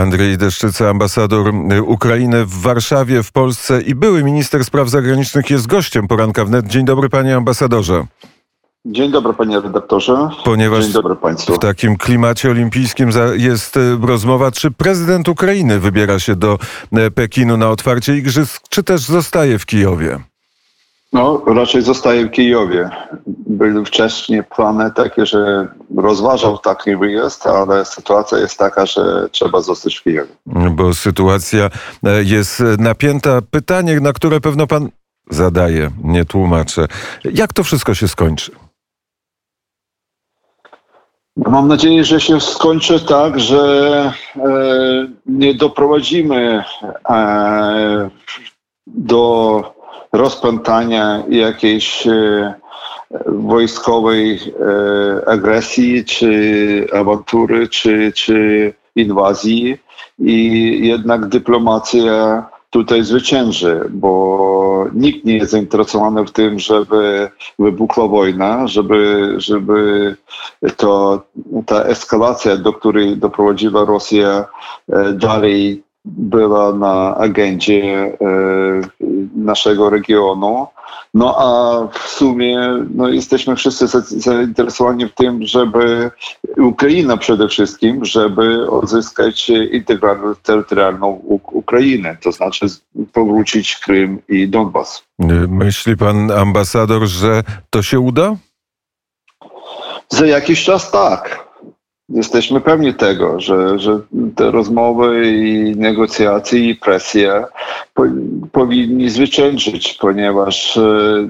Andrzej Deszczyca, ambasador Ukrainy w Warszawie, w Polsce i były minister spraw zagranicznych jest gościem poranka wnet. Dzień dobry panie ambasadorze. Dzień dobry panie redaktorze. Ponieważ Dzień dobry państwu. w takim klimacie olimpijskim jest e, rozmowa, czy prezydent Ukrainy wybiera się do e, Pekinu na otwarcie igrzysk, czy też zostaje w Kijowie? No, raczej zostaje w Kijowie. Były wcześniej plany takie, że rozważał taki wyjazd, ale sytuacja jest taka, że trzeba zostać w Kijowie. Bo sytuacja e, jest napięta. Pytanie, na które pewno pan zadaje, nie tłumaczę. Jak to wszystko się skończy? Mam nadzieję, że się skończy tak, że e, nie doprowadzimy e, do rozpętania jakiejś e, wojskowej e, agresji, czy awantury, czy, czy inwazji. I jednak dyplomacja tutaj zwycięży, bo nikt nie jest zainteresowany w tym, żeby wybuchła wojna, żeby, żeby to, ta eskalacja, do której doprowadziła Rosja, e, dalej była na agendzie e, naszego regionu. No a w sumie no, jesteśmy wszyscy zainteresowani w tym, żeby Ukraina przede wszystkim, żeby odzyskać integralną terytorialną Ukrainę, to znaczy powrócić Krym i Donbas. Myśli pan ambasador, że to się uda? Za jakiś czas tak jesteśmy pewni tego, że, że te rozmowy i negocjacje i presje po, powinni zwyciężyć, ponieważ e,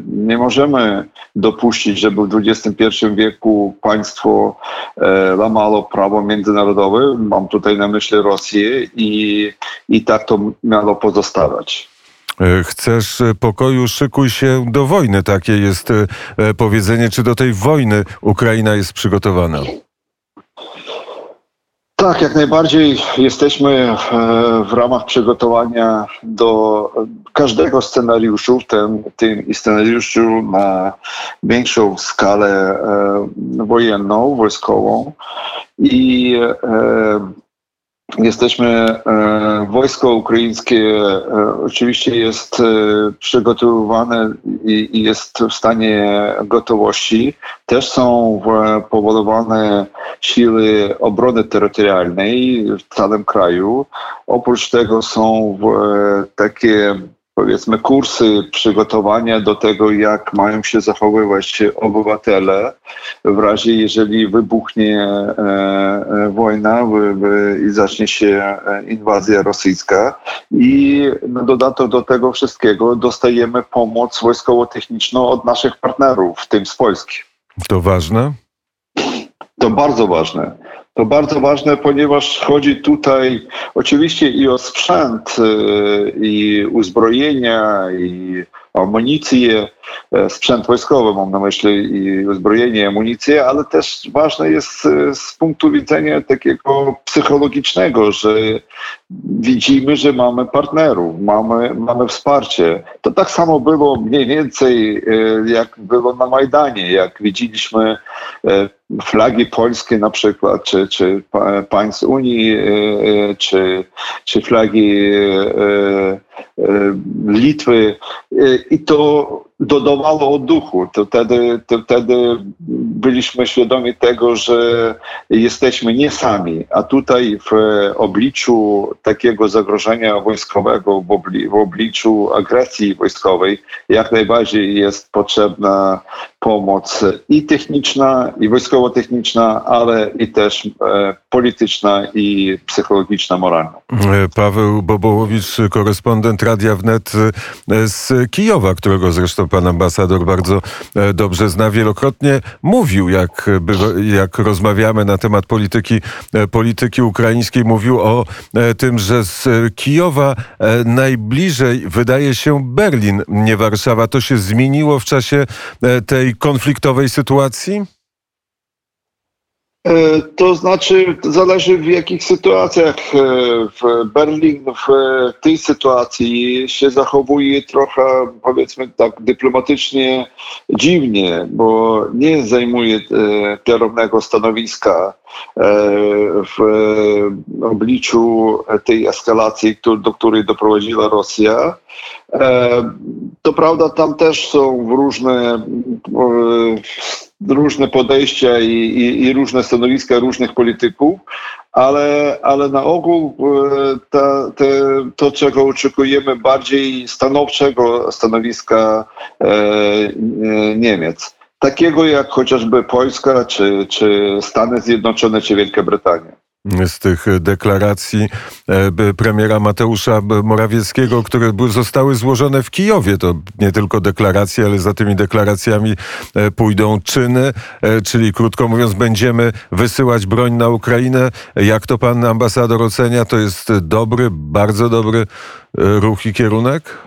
nie możemy dopuścić, żeby w XXI wieku państwo e, łamało prawo międzynarodowe, mam tutaj na myśli Rosję i, i tak to miało pozostawać. E, chcesz pokoju, szykuj się do wojny. Takie jest powiedzenie. Czy do tej wojny Ukraina jest przygotowana? Tak, jak najbardziej jesteśmy e, w ramach przygotowania do każdego scenariuszu, w tym, tym i scenariuszu na większą skalę e, wojenną, wojskową. I e, Jesteśmy, e, wojsko ukraińskie e, oczywiście jest e, przygotowywane i jest w stanie gotowości. Też są powodowane siły obrony terytorialnej w całym kraju. Oprócz tego są takie powiedzmy kursy przygotowania do tego, jak mają się zachowywać obywatele w razie, jeżeli wybuchnie e, e, wojna i zacznie się e, inwazja rosyjska. I na dodatek do tego wszystkiego dostajemy pomoc wojskowo-techniczną od naszych partnerów, w tym z Polski. To ważne? To bardzo ważne. To bardzo ważne, ponieważ chodzi tutaj oczywiście i o sprzęt, y, i uzbrojenia, i amunicję, e, sprzęt wojskowy, mam na myśli i uzbrojenie, amunicję, ale też ważne jest e, z punktu widzenia takiego psychologicznego, że widzimy, że mamy partnerów, mamy, mamy wsparcie. To tak samo było mniej więcej e, jak było na Majdanie, jak widzieliśmy flagi polskie na przykład, czy, czy państw Unii, czy, czy flagi Litwy. I to dodawało odduchu. To wtedy, to wtedy byliśmy świadomi tego, że jesteśmy nie sami, a tutaj w obliczu takiego zagrożenia wojskowego, w, obli w obliczu agresji wojskowej, jak najbardziej jest potrzebna pomoc i techniczna, i wojskowo-techniczna, ale i też e, polityczna i psychologiczna, moralna. Paweł Bobołowicz, korespondent Radia Wnet z Kijowa, którego zresztą pan ambasador bardzo e, dobrze zna. Wielokrotnie mówił, jak, jak rozmawiamy na temat polityki, e, polityki ukraińskiej, mówił o e, tym, że z Kijowa najbliżej wydaje się Berlin, nie Warszawa. To się zmieniło w czasie tej konfliktowej sytuacji? E, to znaczy, zależy w jakich sytuacjach. E, w Berlin w tej sytuacji się zachowuje trochę, powiedzmy tak, dyplomatycznie dziwnie, bo nie zajmuje kierownego stanowiska w obliczu tej eskalacji, do której doprowadziła Rosja. To prawda, tam też są różne różne podejścia i, i, i, różne stanowiska różnych polityków, ale, ale na ogół e, ta, te, to, czego oczekujemy bardziej stanowczego stanowiska e, e, Niemiec. Takiego jak chociażby Polska, czy, czy Stany Zjednoczone, czy Wielka Brytania z tych deklaracji e, premiera Mateusza Morawieckiego, które zostały złożone w Kijowie. To nie tylko deklaracje, ale za tymi deklaracjami e, pójdą czyny, e, czyli krótko mówiąc, będziemy wysyłać broń na Ukrainę. Jak to pan ambasador ocenia? To jest dobry, bardzo dobry ruch i kierunek?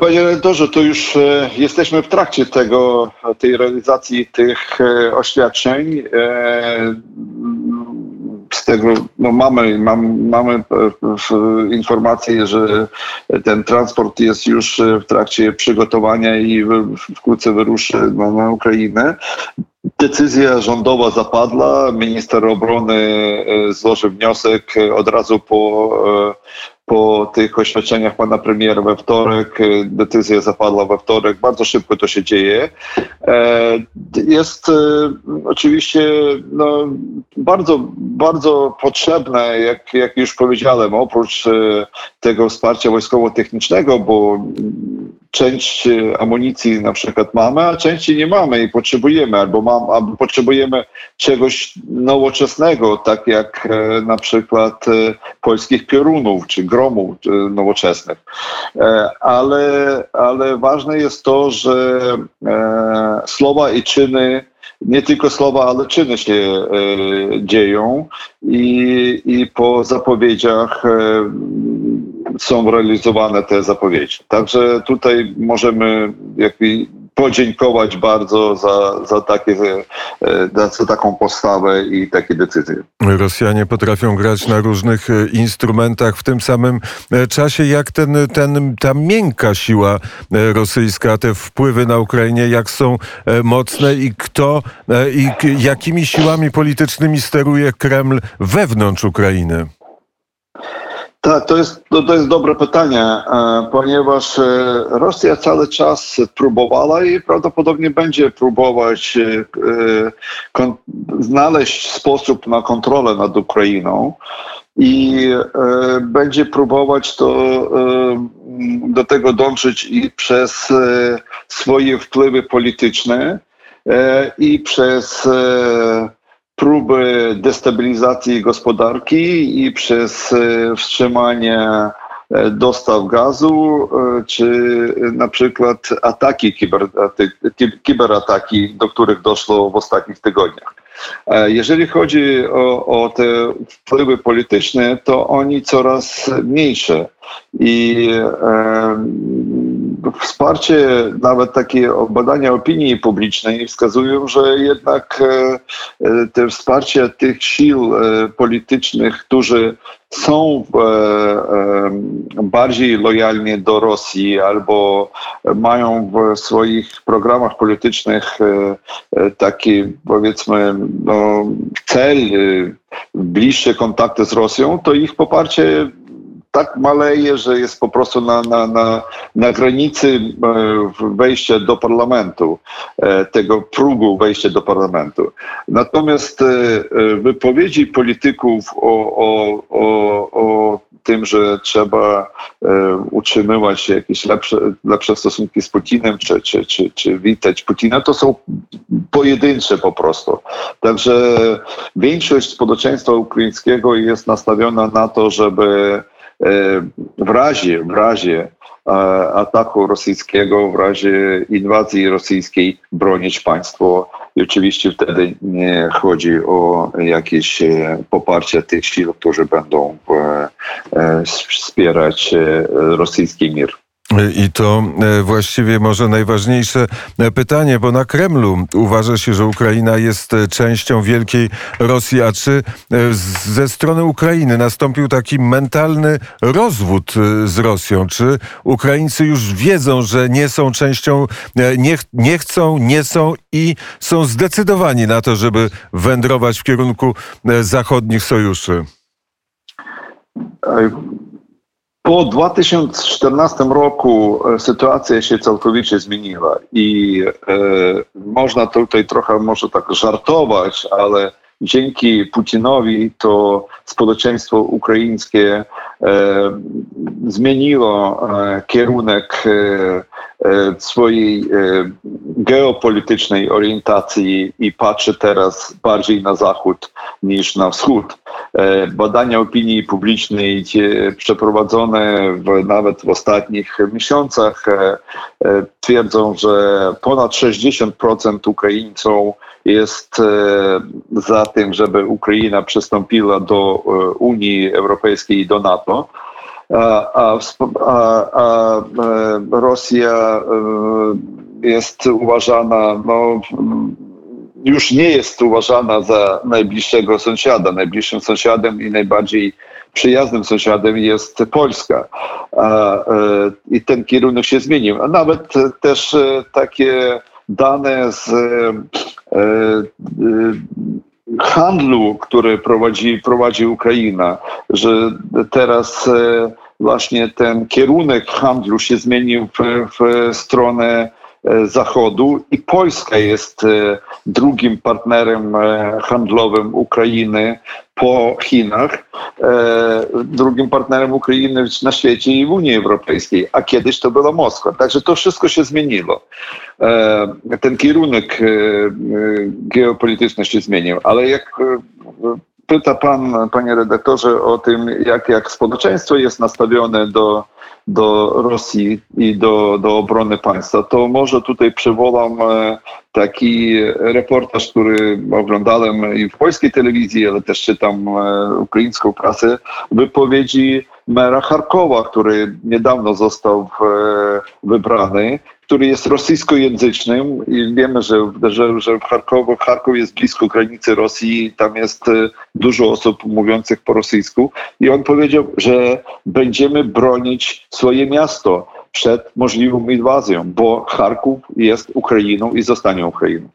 Panie redaktorze, to już jesteśmy w trakcie tego, tej realizacji tych oświadczeń z tego no mamy, mam, mamy e, informację, że ten transport jest już w trakcie przygotowania i wkrótce wyruszy na, na Ukrainę. Decyzja rządowa zapadła. Minister obrony e, złożył wniosek od razu po e, po tych oświadczeniach pana premiera we wtorek. Decyzja zapadła we wtorek. Bardzo szybko to się dzieje. E, jest e, oczywiście no, bardzo, bardzo potrzebne, jak, jak już powiedziałem, oprócz e, tego wsparcia wojskowo-technicznego, bo część amunicji na przykład mamy, a części nie mamy i potrzebujemy, albo, mam, albo potrzebujemy czegoś nowoczesnego, tak jak na przykład polskich piorunów czy gromów nowoczesnych. Ale, ale ważne jest to, że słowa i czyny, nie tylko słowa, ale czyny się e, dzieją i, i po zapowiedziach e, są realizowane te zapowiedzi. Także tutaj możemy jakby podziękować bardzo za, za, takie, e, za taką postawę i takie decyzje. Rosjanie potrafią grać na różnych e, instrumentach w tym samym e, czasie, jak ten, ten, ta miękka siła rosyjska, te wpływy na Ukrainie, jak są mocne i kto i jakimi siłami politycznymi steruje Kreml wewnątrz Ukrainy? Tak, to jest, to, to jest dobre pytanie, e, ponieważ e, Rosja cały czas próbowała i prawdopodobnie będzie próbować e, znaleźć sposób na kontrolę nad Ukrainą i będzie próbować to do tego dążyć i przez swoje wpływy polityczne i przez próby destabilizacji gospodarki i przez e, wstrzymanie e, dostaw gazu, e, czy na przykład ataki, kiberataki, do których doszło w ostatnich tygodniach. Jeżeli chodzi o, o te wpływy polityczne, to oni coraz mniejsze. I wsparcie, nawet takie badania opinii publicznej wskazują, że jednak e, e, te wsparcie tych sił e, politycznych, którzy są bardziej lojalni do Rosji albo mają w swoich programach politycznych taki powiedzmy no, cel, bliższe kontakty z Rosją, to ich poparcie tak maleje, że jest po prostu na, na, na, na granicy e, wejścia do parlamentu, e, tego prógu wejścia do parlamentu. Natomiast e, wypowiedzi polityków o, o, o, o tym, że trzeba utrzymywać jakieś lepsze, lepsze stosunki z Putinem, czy, czy, czy, czy witać Putina, to są pojedyncze po prostu. Także większość społeczeństwa ukraińskiego jest nastawiona na to, żeby E, w razie, w razie e, ataku rosyjskiego, w razie inwazji rosyjskiej bronić państwo. I oczywiście wtedy nie chodzi o jakieś e, poparcie tych sił, którzy będą wspierać rosyjski mir. I to e, właściwie może najważniejsze e, pytanie, bo na Kremlu uważa się, że Ukraina jest e, częścią wielkiej Rosji. A czy ze strony Ukrainy nastąpił taki mentalny rozwód z Rosją? Czy Ukraińcy już wiedzą, że nie są częścią, nie, nie chcą, nie są i są zdecydowani na to, żeby wędrować w kierunku zachodnich sojuszy? Po 2014 roku e, sytuacja się całkowicie zmieniła i e, można tutaj trochę może tak żartować, ale dzięki Putinowi to społeczeństwo ukraińskie e, zmieniło e, kierunek e, e swojej geopolitycznej orientacji i patrzy teraz bardziej na zachód niż na wschód. E, badania opinii publicznej przeprowadzone w, nawet w ostatnich miesiącach twierdzą, że ponad 60% Ukraińców jest za tym, żeby Ukraina przystąpiła do Unii Europejskiej i do NATO. A, a, a, Rosja jest uważana, no, już nie jest uważana za najbliższego sąsiada. Najbliższym sąsiadem i najbardziej przyjaznym sąsiadem jest Polska. I ten kierunek się zmienił. A nawet też takie dane z handlu, który prowadzi, prowadzi Ukraina, że teraz e, właśnie ten kierunek handlu się zmienił w, w stronę e, Zachodu i Polska jest e, drugim partnerem handlowym Ukrainy po Chinach, drugim partnerem Ukrainy na świecie i w Unii Europejskiej, a kiedyś to była Moskwa. Także to wszystko się zmieniło. Ten kierunek geopolityczny się zmienił, ale jak pyta pan, panie redaktorze, o tym, jak, jak społeczeństwo jest nastawione do, do Rosji i do, do obrony państwa, to może tutaj przywołam e, taki reportaż, który oglądałem i w polskiej telewizji, ale też czytam e, ukraińską prasę, wypowiedzi mera Charkowa, który niedawno został e, wybrany który jest rosyjskojęzycznym i wiemy, że, że, że w Charkowie, Charków jest blisko granicy Rosji, tam jest e, dużo osób mówiących po rosyjsku i on powiedział, że będziemy bronić swoje miasto przed możliwą inwazją, bo Charków jest Ukrainą i zostanie Ukrainą.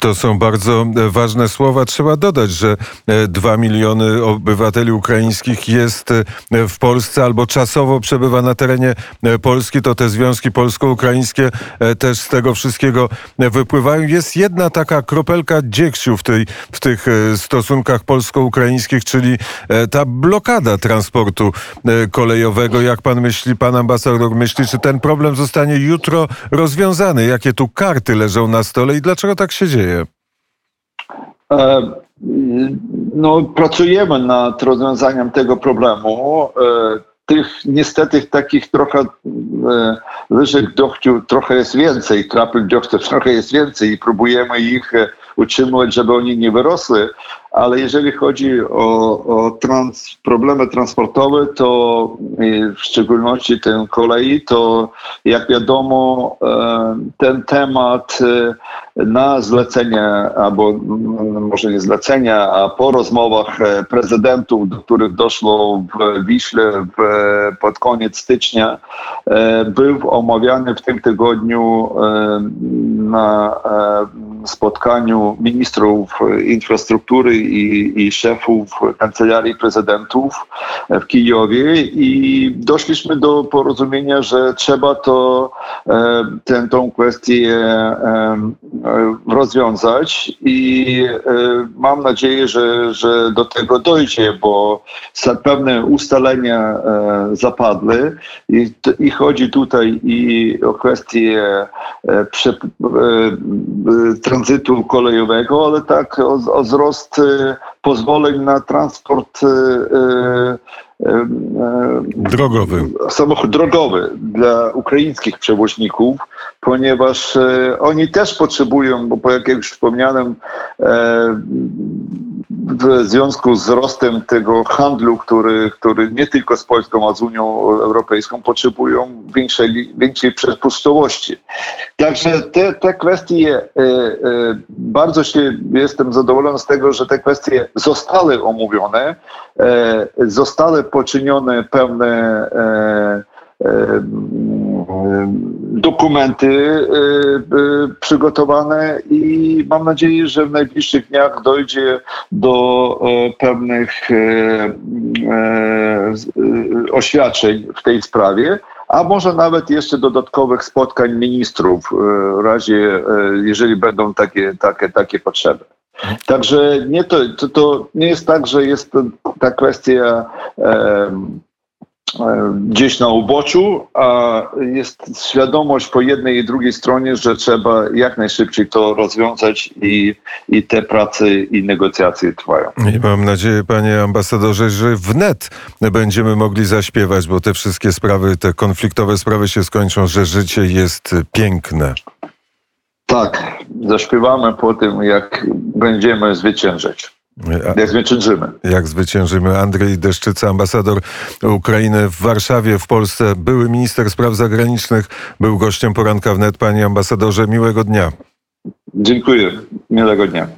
To są bardzo e, ważne słowa. Trzeba dodać, że e, dwa miliony obywateli ukraińskich jest e, w Polsce albo czasowo przebywa na terenie Polski. To te związki polsko-ukraińskie też z tego wszystkiego wypływają. Jest jedna taka kropelka dziegciu w, tej, w tych stosunkach polsko-ukraińskich, czyli ta blokada transportu kolejowego. Jak pan myśli, pan ambasador myśli, czy ten problem zostanie jutro rozwiązany? Jakie tu karty leżą na stole i dlaczego tak się się dzieje? E, no, pracujemy nad rozwiązaniem tego problemu. E, tych niestety takich trochę e, łyżek deszczu trochę jest więcej, krapel deszczu trochę jest więcej i próbujemy ich utrzymywać, żeby oni nie wyrosły, ale jeżeli chodzi o, o trans, problemy transportowe, to w szczególności ten kolei, to jak wiadomo, e, ten temat e, na zlecenie, albo może nie zlecenia, a po rozmowach e, prezydentów, do których doszło w Wiśle w, pod koniec stycznia, był omawiany w tym tygodniu na spotkaniu ministrów infrastruktury i, i szefów kancelarii prezydentów w Kijowie i doszliśmy do porozumienia, że trzeba to e, tę tą kwestię e, rozwiązać i e, mam nadzieję, że, że do tego dojdzie, bo pewne ustalenia zapadły i, i chodzi tutaj i o kwestię prze, tranzytu kolejowego, ale tak o, o wzrost y, pozwoleń na transport y, y, drogowy. Samochód drogowy dla ukraińskich przewoźników, ponieważ oni też potrzebują, bo jak już wspomniałem, w związku z wzrostem tego handlu, który, który nie tylko z Polską, a z Unią Europejską potrzebują większej, większej przepustowości. Także te, te kwestie, e, e, bardzo się jestem zadowolony z tego, że te kwestie zostały omówione, e, zostały poczynione pewne dokumenty przygotowane i mam nadzieję, że w najbliższych dniach dojdzie do pewnych oświadczeń w tej sprawie a może nawet jeszcze dodatkowych spotkań ministrów w razie, jeżeli będą takie, takie, takie potrzeby. Także nie to, to, to nie jest tak, że jest ta kwestia gdzieś na uboczu, a jest świadomość po jednej i drugiej stronie, że trzeba jak najszybciej to rozwiązać i, i te prace i negocjacje trwają. I mam nadzieję, panie ambasadorze, że wnet będziemy mogli zaśpiewać, bo te wszystkie sprawy, te konfliktowe sprawy się skończą, że życie jest piękne. Tak, zaśpiewamy po tym, jak będziemy zwyciężać. Jak zwyciężymy. Jak zwyciężymy. Andrzej Deszczyca, ambasador Ukrainy w Warszawie, w Polsce, były minister spraw zagranicznych, był gościem poranka wnet. Panie ambasadorze, miłego dnia. Dziękuję. Miłego dnia.